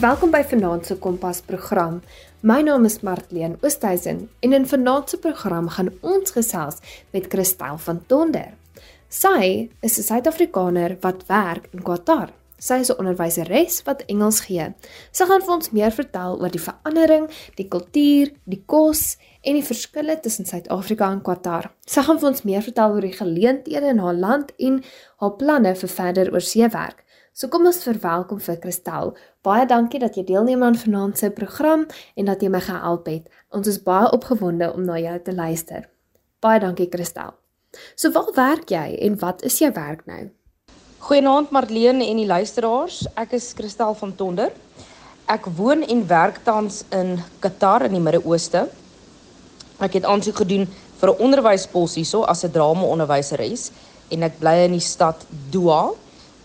Welkom by Vanaand se Kompas program. My naam is Martleen Oosthuizen en in Vanaand se program gaan ons gesels met Christel van Tonder. Sy is 'n Suid-Afrikaner wat werk in Qatar. Sy is 'n onderwyseres wat Engels gee. Sy gaan vir ons meer vertel oor die verandering, die kultuur, die kos en die verskille tussen Suid-Afrika en Qatar. Sy gaan vir ons meer vertel oor die geleenthede in haar land en haar planne vir verder oorseewerk. So kom ons verwelkom vir Christel. Baie dankie dat jy deelneem aan vanaand se program en dat jy my gehelp het. Ons is baie opgewonde om na jou te luister. Baie dankie Christel. So waar werk jy en wat is jou werk nou? Goeienaand Marlene en die luisteraars. Ek is Christel van Tonder. Ek woon en werk tans in Qatar in die Midde-Ooste. Ek het aansoek gedoen vir 'n onderwyspos hierso as 'n drama-onderwyseres en ek bly in die stad Doha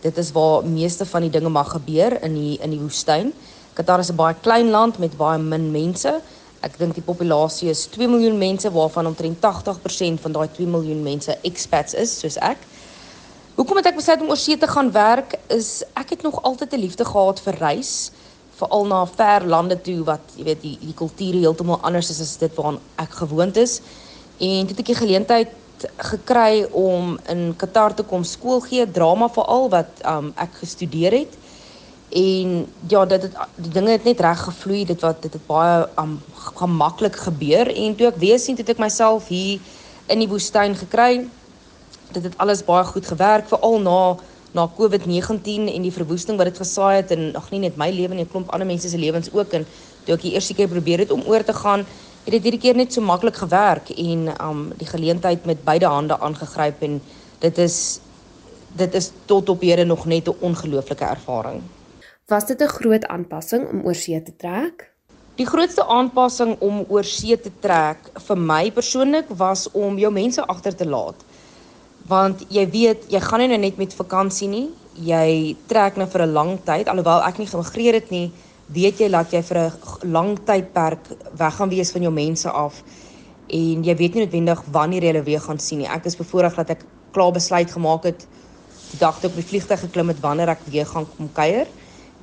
dit is waar meeste van die dinge mag gebeur in die in die woestyn. Qatar is 'n baie klein land met baie min mense. Ek dink die populasie is 2 miljoen mense waarvan omtrent 80% van daai 2 miljoen mense expats is soos ek. Hoekom het ek besluit om oorsee te gaan werk? Is ek het nog altyd 'n liefde gehad vir reis, veral na ver lande toe wat jy weet die die kultuur heeltemal anders is as dit waaraan ek gewoond is. En het ek die geleentheid gekry om in Qatar te kom skool gee, drama veral wat um, ek gestudeer het. En ja, dit het die dinge het net reg gevloei, dit wat dit het baie um, gemaklik gebeur en toe ek weer sien het ek myself hier in die woestyn gekry. Dit het alles baie goed gewerk veral na na COVID-19 en die verwoesting wat dit gesaai het en ag nie net my lewe nie, 'n klomp ander mense se lewens ook en toe ek die eerste keer probeer het om oor te gaan, het dit hierdie keer net so maklik gewerk en um die geleentheid met beide hande aangegryp en dit is dit is tot op hede nog net 'n ongelooflike ervaring. Was dit 'n groot aanpassing om oor see te trek? Die grootste aanpassing om oor see te trek vir my persoonlik was om jou mense agter te laat. Want jy weet, jy gaan nie nou net met vakansie nie. Jy trek nou vir 'n lang tyd alhoewel ek nie gemigreer het nie weet jy dat jy vir 'n lang tydperk weg gaan wees van jou mense af en jy weet nie noodwendig wanneer jy hulle weer gaan sien nie. Ek is bevoorreg dat ek klaar besluit gemaak het die dag toe ek op die vliegtuig geklim het wanneer ek weer gaan kom kuier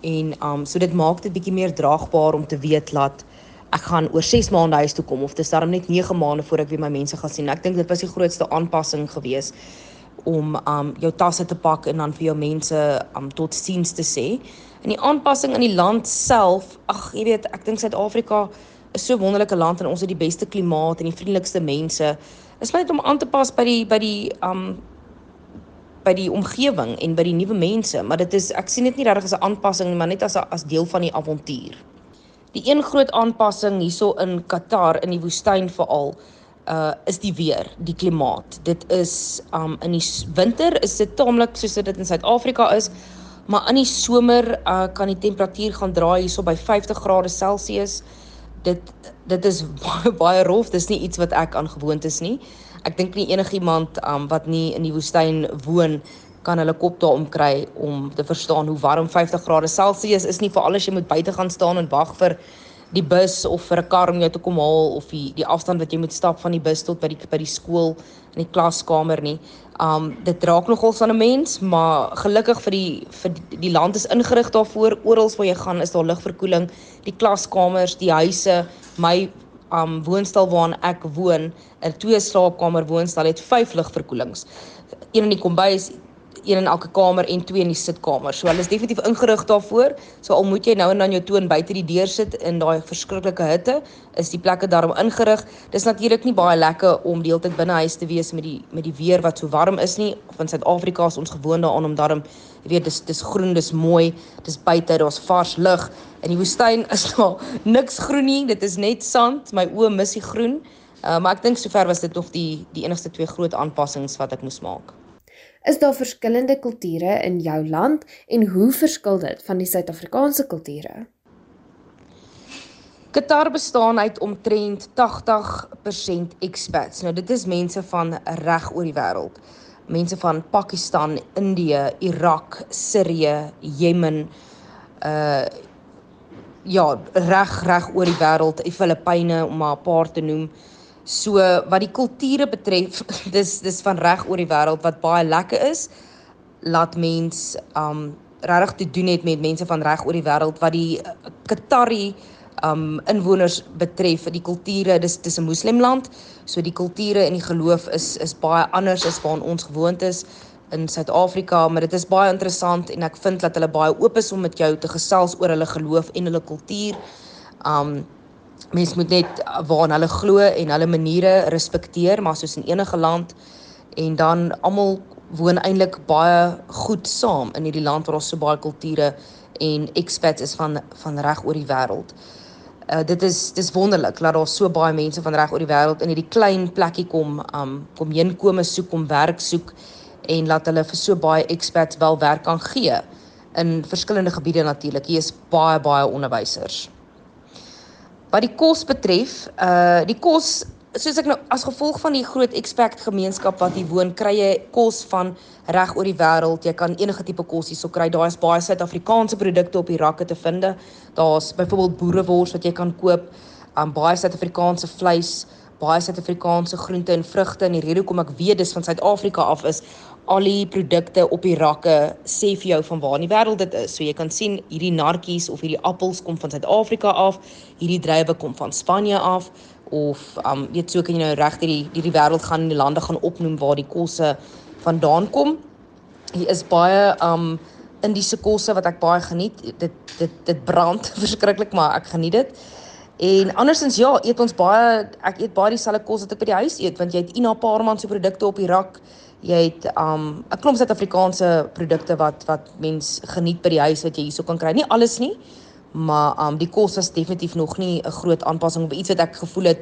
en um so dit maak dit bietjie meer draagbaar om te weet dat ek gaan oor 6 maande huis toe kom of dis daarom net 9 maande voor ek weer my mense gaan sien. Ek dink dit was die grootste aanpassing geweest om um jou tasse te pak en dan vir jou mense um tot siens te sê. En die aanpassing in die land self, ag jy weet, ek dink Suid-Afrika is so 'n wonderlike land en ons het die beste klimaat en die vriendelikste mense. Is net om aan te pas by die by die um by die omgewing en by die nuwe mense, maar dit is ek sien dit nie regtig as 'n aanpassing nie, maar net as 'n as deel van die avontuur. Die een groot aanpassing hierso in Qatar in die woestyn veral uh is die weer, die klimaat. Dit is um in die winter is dit taamlik soos dit in Suid-Afrika is, maar in die somer uh kan die temperatuur gaan draai hierso by 50 grade Celsius. Dit dit is baie baie rof, dis nie iets wat ek aangewoond is nie. Ek dink nie enigiemand um wat nie in die woestyn woon kan hulle kop daaroor kry om te verstaan hoe warm 50 grade Celsius is nie vir alles jy moet buite gaan staan en wag vir die bus of vir 'n kar om jou te kom haal of die die afstand wat jy moet stap van die bus tot by die by die skool in die klaskamer nie. Um dit raak nogal aan 'n mens, maar gelukkig vir die vir die, die land is ingerig daarvoor. Oral waar jy gaan is daar ligverkoeling. Die klaskamers, die huise, my um woonstel waarin ek woon, 'n twee slaapkamer woonstel het 5 ligverkoelings. Een in die kombuis, een in elke kamer en twee in die sitkamer. So hulle is definitief ingerig daarvoor. So al moet jy nou en dan jou toon buite die deur sit in daai verskriklike hitte, is die plekke daarom ingerig. Dis natuurlik nie baie lekker om die hele tyd binne huis te wees met die met die weer wat so warm is nie. Van Suid-Afrika is ons gewoond daaraan om daarom jy weet dis dis groen, dis mooi, dis buite, daar's vars lug. In die woestyn is daar niks groen nie. Dit is net sand. My oë mis die groen. Uh, maar ek dink sover was dit nog die die enigste twee groot aanpassings wat ek moes maak. Is daar verskillende kulture in jou land en hoe verskil dit van die Suid-Afrikaanse kulture? Qatar bestaan uit omtrent 80% expats. Nou dit is mense van reg oor die wêreld. Mense van Pakistan, Indië, Irak, Sirië, Jemen, uh ja, reg reg oor die wêreld, die Filippyne om maar 'n paar te noem. So wat die kulture betref, dis dis van reg oor die wêreld wat baie lekker is. Laat mens um regtig te doen het met mense van reg oor die wêreld wat die Qatari um inwoners betref die kulture dis dis 'n moslemland so die kulture en die geloof is is baie anders as waar ons gewoond is in Suid-Afrika maar dit is baie interessant en ek vind dat hulle baie oop is om met jou te gesels oor hulle geloof en hulle kultuur um mens moet net waarna hulle glo en hulle maniere respekteer maar soos in enige land en dan almal woon eintlik baie goed saam in hierdie land waar ons so baie kulture en expats is van van reg oor die wêreld. Uh dit is dis wonderlik dat daar so baie mense van reg oor die wêreld in hierdie klein plekkie kom um kom heenkome soek om werk soek en laat hulle vir so baie expats wel werk kan gee in verskillende gebiede natuurlik. Hier is baie baie onderwysers. Wat die kos betref, uh die kos soos ek nou as gevolg van die groot expat gemeenskap wat hier woon, kry jy kos van reg oor die wêreld. Jy kan enige tipe kos hierso kry. Daar is baie Suid-Afrikaanse produkte op die rakke te vind. Daar's byvoorbeeld boerewors wat jy kan koop, um, baie Suid-Afrikaanse vleis, baie Suid-Afrikaanse groente en vrugte. En die rede hoekom ek weet dis van Suid-Afrika af is al die produkte op die rakke sê vir jou van waar in die wêreld dit is. So jy kan sien hierdie nartjies of hierdie appels kom van Suid-Afrika af, hierdie druiwe kom van Spanje af of um weet so kan jy nou reg hierdie hierdie wêreld gaan in die lande gaan opnoem waar die kosse vandaan kom. Hier is baie um Indiese kosse wat ek baie geniet. Dit dit dit brand verskriklik, maar ek geniet dit. En andersins ja, eet ons baie ek eet baie dieselfde kos wat ek by die huis eet want jy het Ina Paarman se produkte op die rak jy het um 'n klomp Suid-Afrikaanse produkte wat wat mens geniet by die huis wat jy hierso kan kry. Nie alles nie, maar um die kos is definitief nog nie 'n groot aanpassing op iets wat ek gevoel het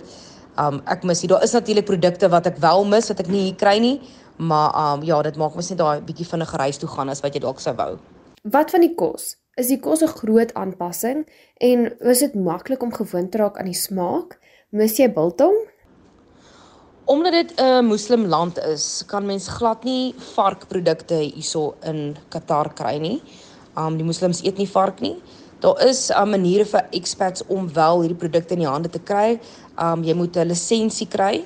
um ek mis. Daar is natuurlik produkte wat ek wel mis wat ek nie hier kry nie, maar um ja, dit maak mens net daai bietjie vinniger reis toe gaan as wat jy dalk sou wou. Wat van die kos? Is die kos 'n groot aanpassing en is dit maklik om gewoond te raak aan die smaak? Mis jy biltong? Omdat dit 'n moslimland is, kan mens glad nie varkprodukte hierso in Qatar kry nie. Um die moslems eet nie vark nie. Daar is 'n um, maniere vir expats om wel hierdie produkte in die hande te kry. Um jy moet 'n lisensie kry.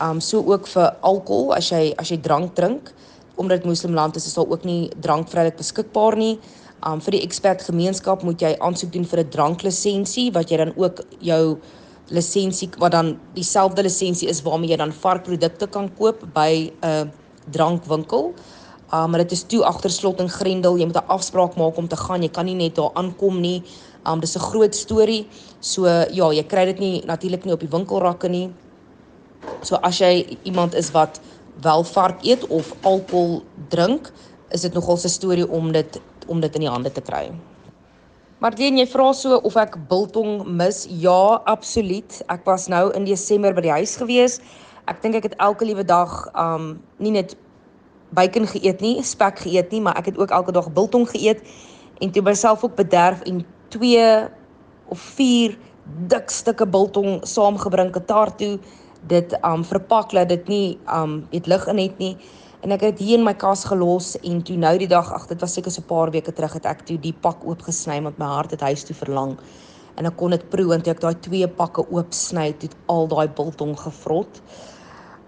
Um so ook vir alkohol as jy as jy drank drink. Omdat dit moslimland is, is daar ook nie drank vrylik beskikbaar nie. Um vir die expat gemeenskap moet jy aansoek doen vir 'n dranklisensie wat jy dan ook jou lisensie wat dan dieselfde lisensie is waarmee jy dan varkprodukte kan koop by 'n uh, drankwinkel. Uh, maar dit is toe agter slot en grendel. Jy moet 'n afspraak maak om te gaan. Jy kan nie net daar aankom nie. Um dis 'n groot storie. So ja, jy kry dit nie natuurlik nie op die winkelrakke nie. So as jy iemand is wat wel vark eet of alkohol drink, is dit nogal 'n storie om dit om dit in die hande te kry. Marlene, jy vra so of ek biltong mis? Ja, absoluut. Ek was nou in Desember by die huis gewees. Ek dink ek het elke liewe dag um nie net bacon geëet nie, spek geëet nie, maar ek het ook elke dag biltong geëet en toe myself ook bederf en 2 of 4 dik stukke biltong saamgebring Qatar toe. Dit um verpak dat dit nie um het lig in het nie en ek het hier in my kas gelos en toe nou die dag ag dit was seker so 'n paar weke terug het ek toe die pak oopgesny want my hart het huis toe verlang. En ek kon dit proe en toe ek daai twee pakke oop sny het al daai biltong gevrot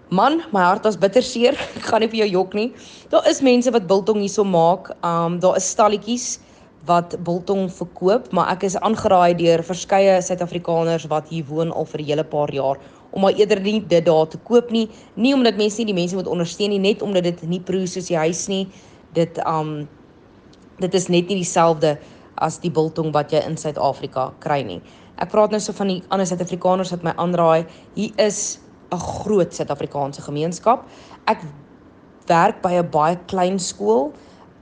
man my hart was bitter seer. Ek gaan nie vir jou jok nie. Daar is mense wat biltong hierso maak. Um daar is stalletjies wat biltong verkoop maar ek is aangeraai deur verskeie suid-afrikaners wat hier woon al vir 'n hele paar jaar om maar eerder nie dit daar te koop nie. Nie omdat mense nie die mense moet ondersteun nie, net omdat dit nie proe soos die huis nie. Dit um dit is net nie dieselfde as die biltong wat jy in Suid-Afrika kry nie. Ek praat nou so van die ander Suid-Afrikaners wat my aanraai. Hier is 'n groot Suid-Afrikaanse gemeenskap. Ek werk by 'n baie klein skool.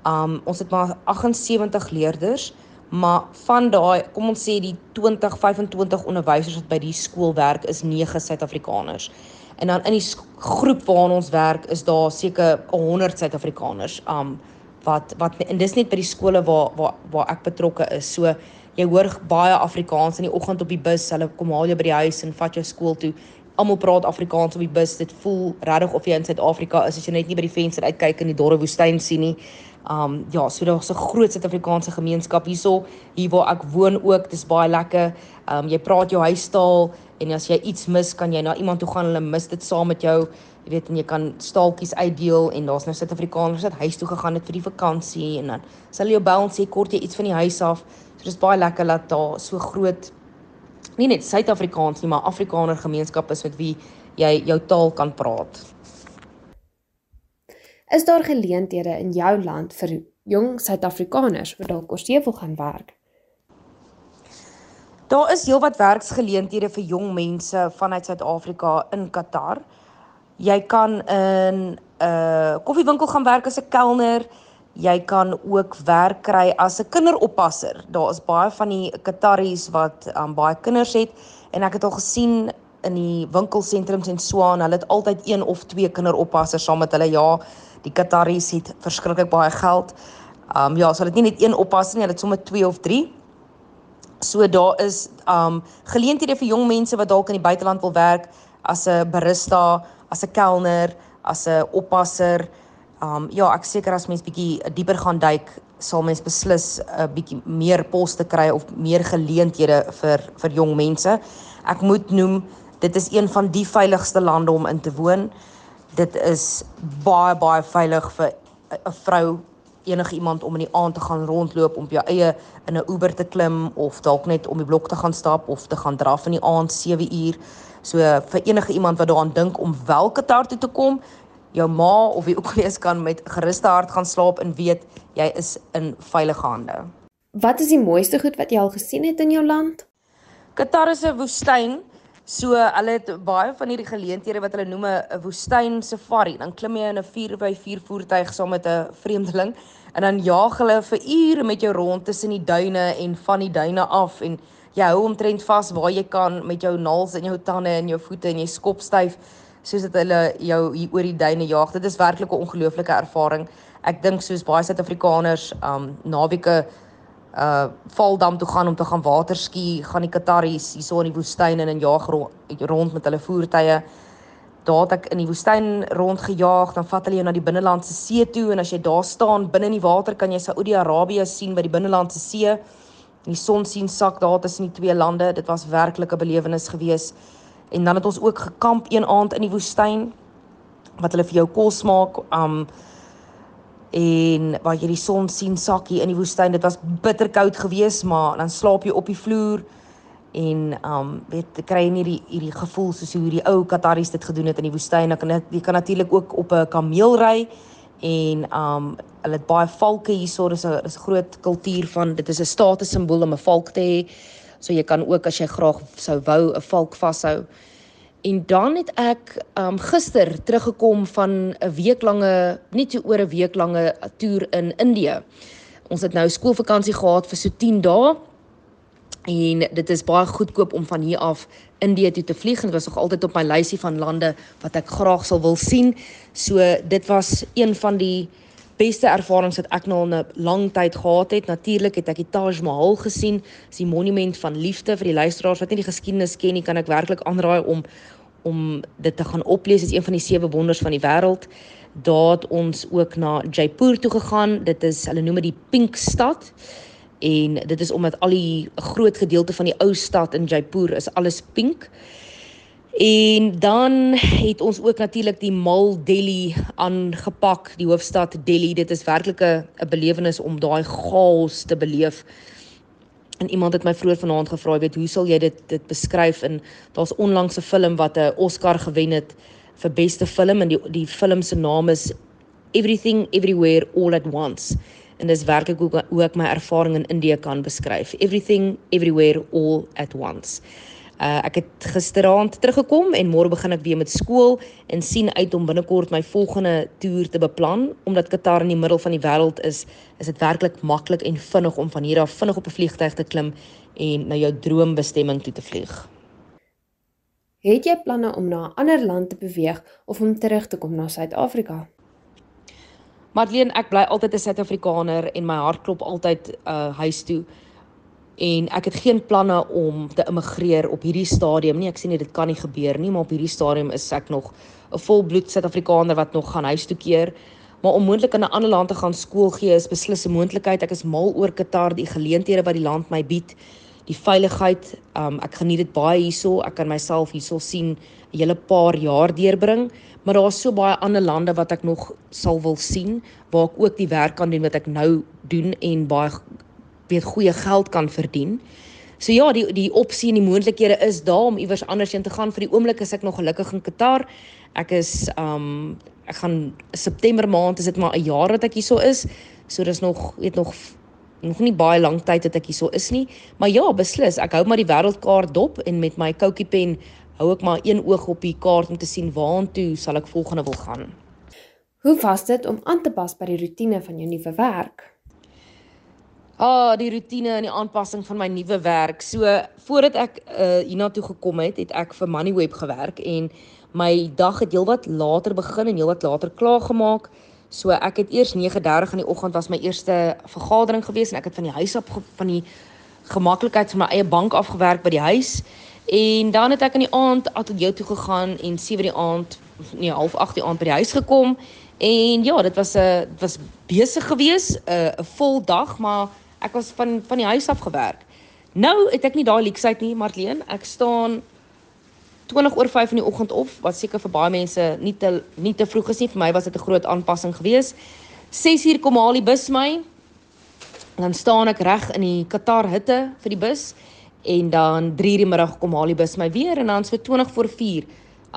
Um ons het maar 78 leerders maar van daai kom ons sê die 20 25 onderwysers wat by die skool werk is 9 Suid-Afrikaners. En dan in die groep waarna ons werk is daar seker 100 Suid-Afrikaners. Um wat wat en dis net by die skole waar waar waar ek betrokke is. So jy hoor baie Afrikaans in die oggend op die bus. Hulle kom haal jou by die huis en vat jou skool toe. Almal praat Afrikaans op die bus. Dit voel regtig of jy in Suid-Afrika is as jy net nie by die venster uitkyk en die dorre woestyn sien nie. Um ja, so daar's 'n groot Suid-Afrikaanse gemeenskap hierso, hier waar ek woon ook. Dis baie lekker. Um jy praat jou huistaal en as jy iets mis, kan jy na iemand toe gaan, hulle mis dit saam met jou. Jy weet en jy kan staaltjies uitdeel en daar's nou Suid-Afrikaners wat huis toe gegaan het vir die vakansie en dan sal jy jou bel en sê kort jy iets van die huis af. So dis baie lekker dat daar so groot nie net Suid-Afrikaans nie, maar Afrikaner gemeenskap is met wie jy jou taal kan praat. Is daar geleenthede in jou land vir jong Suid-Afrikaners wat dalk oorsee wil gaan werk? Daar is heelwat werksgeleenthede vir jong mense vanuit Suid-Afrika in Qatar. Jy kan in 'n uh, koffiewinkel gaan werk as 'n kelner. Jy kan ook werk kry as 'n kinderoppasser. Daar is baie van die Qataris wat um, baie kinders het en ek het al gesien in die winkelsentrums en Swaan, hulle het altyd een of twee kinderoppassers saam met hulle. Ja, die Qataris het verskriklik baie geld. Um ja, so hulle het nie net een oppasser nie, hulle het sommer twee of drie. So daar is um geleenthede vir jong mense wat dalk in die buiteland wil werk as 'n barista, as 'n kelner, as 'n oppasser. Um ja, ek seker as mens bietjie dieper gaan duik, sal mens beslis 'n bietjie meer poste kry of meer geleenthede vir vir jong mense. Ek moet noem dit is een van die veiligste lande om in te woon dit is baie baie veilig vir 'n vrou enige iemand om in die aand te gaan rondloop om op jou eie in 'n Uber te klim of dalk net om die blok te gaan stap of te gaan draf in die aand 7 uur. So vir enige iemand wat daaraan dink om wel Qatar toe te kom, jou ma of wie ook al is kan met geruste hart gaan slaap en weet jy is in veilige hande. Wat is die mooiste goed wat jy al gesien het in jou land? Qatar is 'n woestyn So hulle het baie van hierdie geleenthede wat hulle noem 'n woestyn safari. Dan klim jy in 'n 4x4 voertuig saam met 'n vreemdeling en dan jaag hulle vir ure met jou rond tussen die duine en van die duine af en jy hou omtrent vas waar jy kan met jou naels in jou tande en jou voete en jy skop styf soos dit hulle jou hier oor die duine jaag. Dit is werklik 'n ongelooflike ervaring. Ek dink soos baie Suid-Afrikaners um naweke uh Valdam toe gaan om te gaan waterski, gaan die Qataris hierso in die woestyn en in jaag rond met hulle voertuie. Daar het ek in die woestyn rondgejaag, dan vat hulle jou na die binnelandse see toe en as jy daar staan binne in die water kan jy Saudi-Arabië sien by die binnelandse see. Die son sien sak daar tussen die twee lande. Dit was werklik 'n belewenis gewees. En dan het ons ook gekamp een aand in die woestyn wat hulle vir jou kos maak. Um en waar jy die son sien sak hier in die woestyn. Dit was bitterkoud geweest, maar dan slaap jy op die vloer en um weet kry jy nie die hierdie gevoel soos hoe die ou Qataris dit gedoen het in die woestyn. Dan kan jy kan natuurlik ook op 'n kameel ry en um hulle het baie valke hierso. Dis 'n is 'n groot kultuur van dit is 'n status simbool om 'n valk te hê. So jy kan ook as jy graag sou wou 'n valk vashou. En dan het ek um gister teruggekom van 'n weeklange, nie so oor 'n weeklange toer in Indië. Ons het nou skoolvakansie gehad vir so 10 dae. En dit is baie goedkoop om van hier af Indië toe te vlieg en dit was nog altyd op my lysie van lande wat ek graag sal wil sien. So dit was een van die beste ervarings wat ek nou 'n lang tyd gehad het. Natuurlik het ek die Taj Mahal gesien, dis die monument van liefde vir die luisteraars wat nie die geskiedenis ken nie, kan ek werklik aanraai om om dit te gaan oplees. Dit is een van die sewe wonders van die wêreld. Daar het ons ook na Jaipur toe gegaan. Dit is hulle noem dit die Pink Stad. En dit is omdat al die groot gedeelte van die ou stad in Jaipur is alles pink. En dan het ons ook natuurlik die Mal Delhi aangepak, die hoofstad Delhi. Dit is werklik 'n belewenis om daai chaos te beleef. En iemand het my vroeër vanaand gevra, weet hoe sal jy dit dit beskryf? En daar's onlangs 'n film wat 'n Oscar gewen het vir beste film en die die film se naam is Everything Everywhere All at Once. En dis werklik hoe, hoe ek my ervaring in Indië kan beskryf. Everything Everywhere All at Once. Uh ek het gisteraand teruggekom en môre begin ek weer met skool en sien uit om binnekort my volgende toer te beplan omdat Qatar in die middel van die wêreld is, is dit werklik maklik en vinnig om van hier af vinnig op 'n vliegtuig te klim en na jou droombestemming toe te vlieg. Het jy planne om na 'n ander land te beweeg of om terug te kom na Suid-Afrika? Madeleine, ek bly altyd 'n Suid-Afrikaner en my hart klop altyd uh huis toe en ek het geen planne om te immigreer op hierdie stadium nie. Ek sien dit kan nie gebeur nie, maar op hierdie stadium is ek nog 'n volbloed Suid-Afrikaner wat nog gaan huis toe keer. maar om moontlik in 'n ander land te gaan skool gee is beslis 'n moontlikheid. Ek is mal oor Qatar, die geleenthede wat die land my bied, die veiligheid. Um ek geniet dit baie hierso. Ek kan myself hierso sien 'n hele paar jaar deurbring, maar daar's so baie ander lande wat ek nog sal wil sien waar ek ook die werk kan doen wat ek nou doen en baie weet goeie geld kan verdien. So ja, die die opsie en die moontlikhede is daar om iewers anders heen te gaan. Vir die oomblik is ek nog gelukkig in Qatar. Ek is um ek gaan September maand is dit maar 'n jaar wat ek hierso is. So dis nog weet nog nog nie baie lank tyd dat ek hierso is nie. Maar ja, beslis, ek hou maar die wêreldkaart dop en met my koutjie pen hou ek maar een oog op die kaart om te sien waartoe sal ek volgende wil gaan. Hoe was dit om aan te pas by die rotine van jou nuwe werk? Ah, die rotine en die aanpassing van my nuwe werk. So, voordat ek uh hiernatoe gekom het, het ek vir Moneyweb gewerk en my dag het heelwat later begin en heelwat later klaar gemaak. So ek het eers 9:30 in die oggend was my eerste vergadering gewees en ek het van die huis af van die gemaklikheid van my eie bank afgewerk by die huis. En dan het ek in die aand ateljee toe gegaan en 7:00 die aand, nee, half 8:00 die aand by die huis gekom. En ja, dit was 'n dit was besig gewees, 'n 'n vol dag, maar ek was van van die huis af gewerk. Nou het ek nie daai leksheid nie, Marlene. Ek staan 20 oor 5 in die oggend op wat seker vir baie mense nie te nie te vroeg is nie. Vir my was dit 'n groot aanpassing geweest 6 uur kom haal die bus my. Dan staan ek reg in die Qatar hitte vir die bus. En dan 3 uur die middag kom haal die bus my weer. En dan so 20 voor 4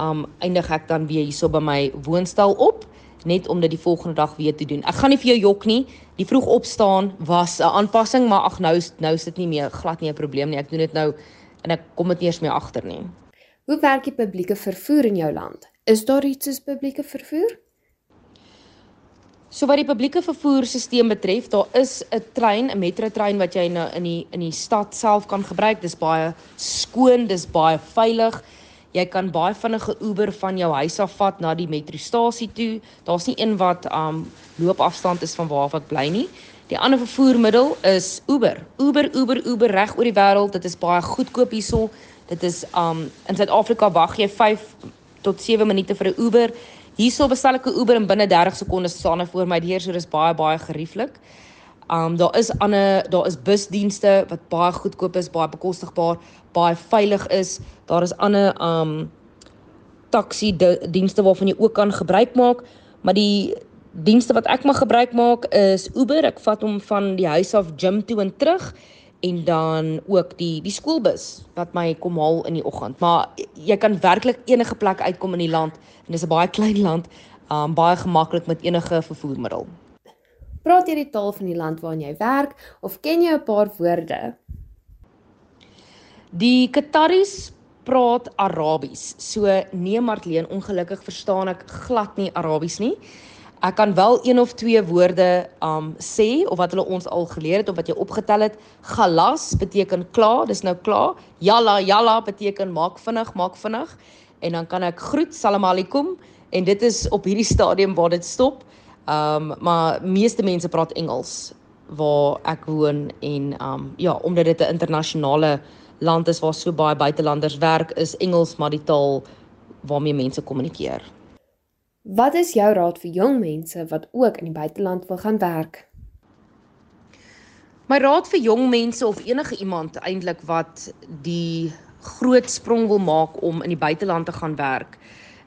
um eindig ek dan weer hierso by my woonstel op net om dit die volgende dag weer te doen. Ek gaan nie vir jou jok nie. Die vroeg opstaan was 'n aanpassing, maar ag nou nou is dit nie meer glad nie 'n probleem nie. Ek doen dit nou en ek kom dit nie eens meer agter nie. Hoe werk die publieke vervoer in jou land? Is daar iets soos publieke vervoer? So wat die publieke vervoerstelsel betref, daar is 'n trein, 'n metrotrein wat jy nou in die in die stad self kan gebruik. Dis baie skoon, dis baie veilig. Jy kan baie vinnige Uber van jou huis af vat na die metrostasie toe. Daar's nie een wat um loopafstand is van waar ek bly nie. Die ander vervoermiddel is Uber. Uber, Uber, Uber reg oor die wêreld. Dit is baie goedkoop hierso. Dit is um in Suid-Afrika wag jy 5 tot 7 minute vir 'n Uber. Hierso bestel ek 'n Uber en binne 30 sekondes staan hy voor my deur, so dis baie baie gerieflik. Um daar is ander daar is busdienste wat baie goedkoop is, baie bekostigbaar, baie veilig is. Daar is ander um taxi dienste waarvan jy ook kan gebruik maak, maar die dienste wat ek mag gebruik maak is Uber. Ek vat hom van die huis af gym toe en terug en dan ook die die skoolbus wat my kom haal in die oggend. Maar jy kan werklik enige plek uitkom in die land en dis 'n baie klein land, um baie gemaklik met enige vervoermiddel. Praat jy die taal van die land waarin jy werk of ken jy 'n paar woorde? Die Qataris praat Arabies. So nee Martleen, ongelukkig verstaan ek glad nie Arabies nie. Ek kan wel een of twee woorde um sê of wat hulle ons al geleer het of wat jy opgetel het. Galas beteken klaar, dis nou klaar. Yalla yalla beteken maak vinnig, maak vinnig. En dan kan ek groet, salam aleikum en dit is op hierdie stadium waar dit stop. Um maar meeste mense praat Engels waar ek woon en um ja, omdat dit 'n internasionale land is waar so baie buitelanders werk, is Engels maar die taal waarmee mense kommunikeer. Wat is jou raad vir jong mense wat ook in die buiteland wil gaan werk? My raad vir jong mense of enige iemand eintlik wat die groot sprong wil maak om in die buiteland te gaan werk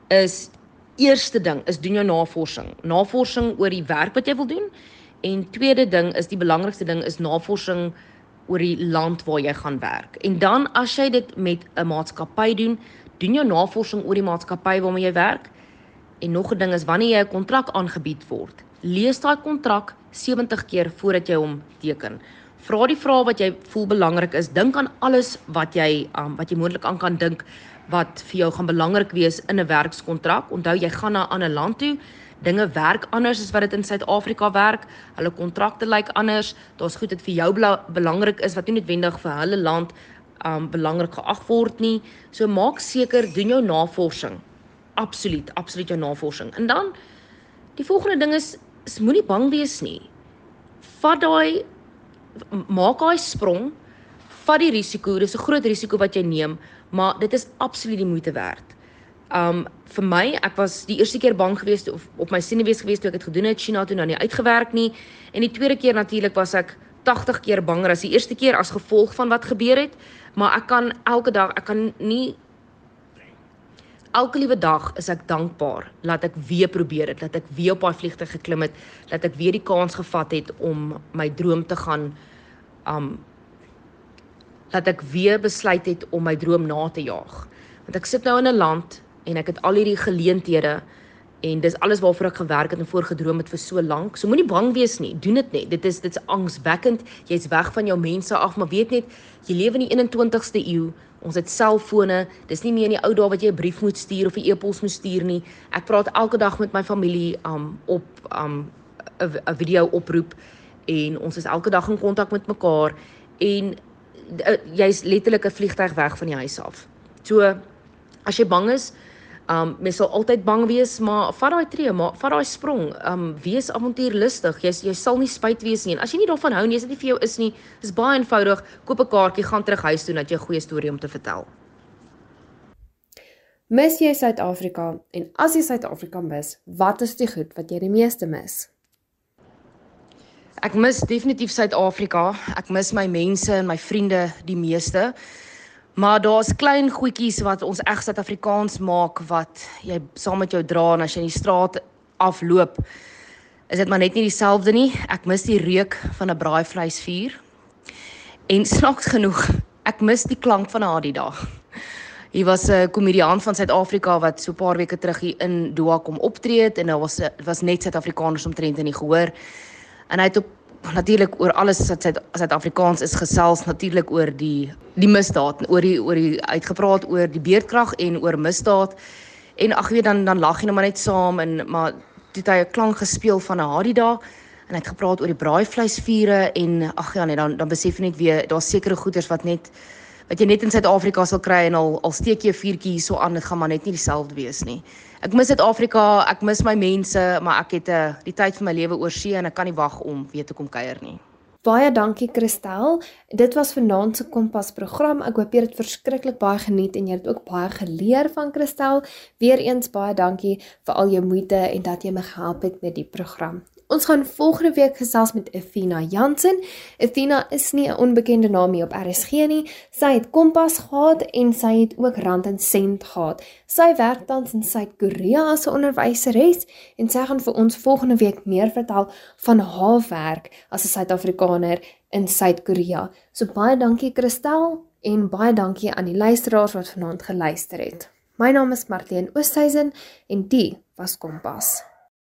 is eerste ding is doen jou navorsing. Navorsing oor die werk wat jy wil doen en tweede ding is die belangrikste ding is navorsing oor die land waar jy gaan werk. En dan as jy dit met 'n maatskappy doen, doen jou navorsing oor die maatskappy waarmee jy werk En nog 'n ding is wanneer jy 'n kontrak aangebied word, lees daai kontrak 70 keer voordat jy hom teken. Vra die vrae wat jy voel belangrik is. Dink aan alles wat jy um, wat jy moontlik aan kan dink wat vir jou gaan belangrik wees in 'n werkskontrak. Onthou jy gaan na 'n ander land toe. Dinge werk anders as wat dit in Suid-Afrika werk. Hulle kontrakte lyk anders. Daar's goed wat vir jou belangrik is wat nie noodwendig vir hulle land um belangrik geag word nie. So maak seker doen jou navorsing absoluut, absoluut jou navorsing. En dan die volgende ding is, is moenie bang wees nie. Vat daai maak daai sprong, vat die risiko. Dis 'n groot risiko wat jy neem, maar dit is absoluut die moeite werd. Um vir my, ek was die eerste keer bang geweest of op my senuwees geweest toe ek dit gedoen het China toe nou nie uitgewerk nie. En die tweede keer natuurlik was ek 80 keer banger as die eerste keer as gevolg van wat gebeur het, maar ek kan elke dag, ek kan nie elke liewe dag is ek dankbaar dat ek weer probeer het, dat ek weer op daai vliegtuig geklim het, dat ek weer die kans gevat het om my droom te gaan um dat ek weer besluit het om my droom na te jaag. Want ek sit nou in 'n land en ek het al hierdie geleenthede en dis alles waarvoor ek gewerk het en voorgedroom het vir so lank. So moenie bang wees nie. Doen dit net. Dit is dit's angswekkend. Jy's weg van jou mense af, maar weet net, jy lewe in die 21ste eeu. Ons het selfone. Dis nie meer in die ou dae wat jy 'n brief moet stuur of 'n e-pos moet stuur nie. Ek praat elke dag met my familie um op um 'n video oproep en ons is elke dag in kontak met mekaar en uh, jy's letterlik 'n vliegtyg weg van die huis af. So as jy bang is, Um mens sal altyd bang wees, maar vat daai tree, maar vat daai sprong. Um wees avontuurlustig. Jy jy sal nie spyt wees nie. En as jy nie daarvan hou nie, as dit nie vir jou is nie, is baie eenvoudig. Koop 'n kaartjie, gaan terug huis toe dat jy 'n goeie storie om te vertel. Mis jy Suid-Afrika? En as jy Suid-Afrika mis, wat is die goed wat jy die meeste mis? Ek mis definitief Suid-Afrika. Ek mis my mense en my vriende die meeste. Maar daar's klein goedjies wat ons reg Suid-Afrikaans maak wat jy saam met jou dra en as jy in die straat afloop, is dit maar net nie dieselfde nie. Ek mis die reuk van 'n braaivleisvuur. En snaaks genoeg, ek mis die klank van 'n Adidas. Hier was 'n komediant van Suid-Afrika wat so 'n paar weke terug hier in Doha kom optree het en daar was was net Suid-Afrikaners omtrent in die gehoor. En hy het op natuurlik oor alles wat Suid-Afrikaans is gesels natuurlik oor die die misdaad oor die oor die uitgepraat oor die beerdkrag en oor misdaad. En ag weet dan dan lag jy nou maar net saam en maar dit het hy 'n klank gespeel van 'n Hadida en hy het gepraat oor die braaivleisvure en ag ja nee dan dan besef jy net weer daar's sekere goeders wat net wat jy net in Suid-Afrika sal kry en al al steek jy 'n vuurtjie hierso aan dit gaan maar net nie dieselfde wees nie Ek mis Suid-Afrika, ek mis my mense, maar ek het 'n uh, die tyd van my lewe oorsee en ek kan nie wag om weer te kom kuier nie. Baie dankie Christel. Dit was vanaand se Kompas program. Ek hoop jy het verskriklik baie geniet en jy het ook baie geleer van Christel. Weereens baie dankie vir al jou moeite en dat jy my gehelp het met die program. Ons gaan volgende week gesels met Athena Jansen. Athena is nie 'n onbekende naam hier op RSG nie. Sy het Kompas gehad en sy het ook Rand en Sent gehad. Sy werk tans in Suid-Korea as 'n onderwyseres en sy gaan vir ons volgende week meer vertel van haar werk as 'n Suid-Afrikaner in Suid-Korea. So baie dankie Christel en baie dankie aan die luisteraars wat vanaand geluister het. My naam is Martien Oosthuizen en dit was Kompas.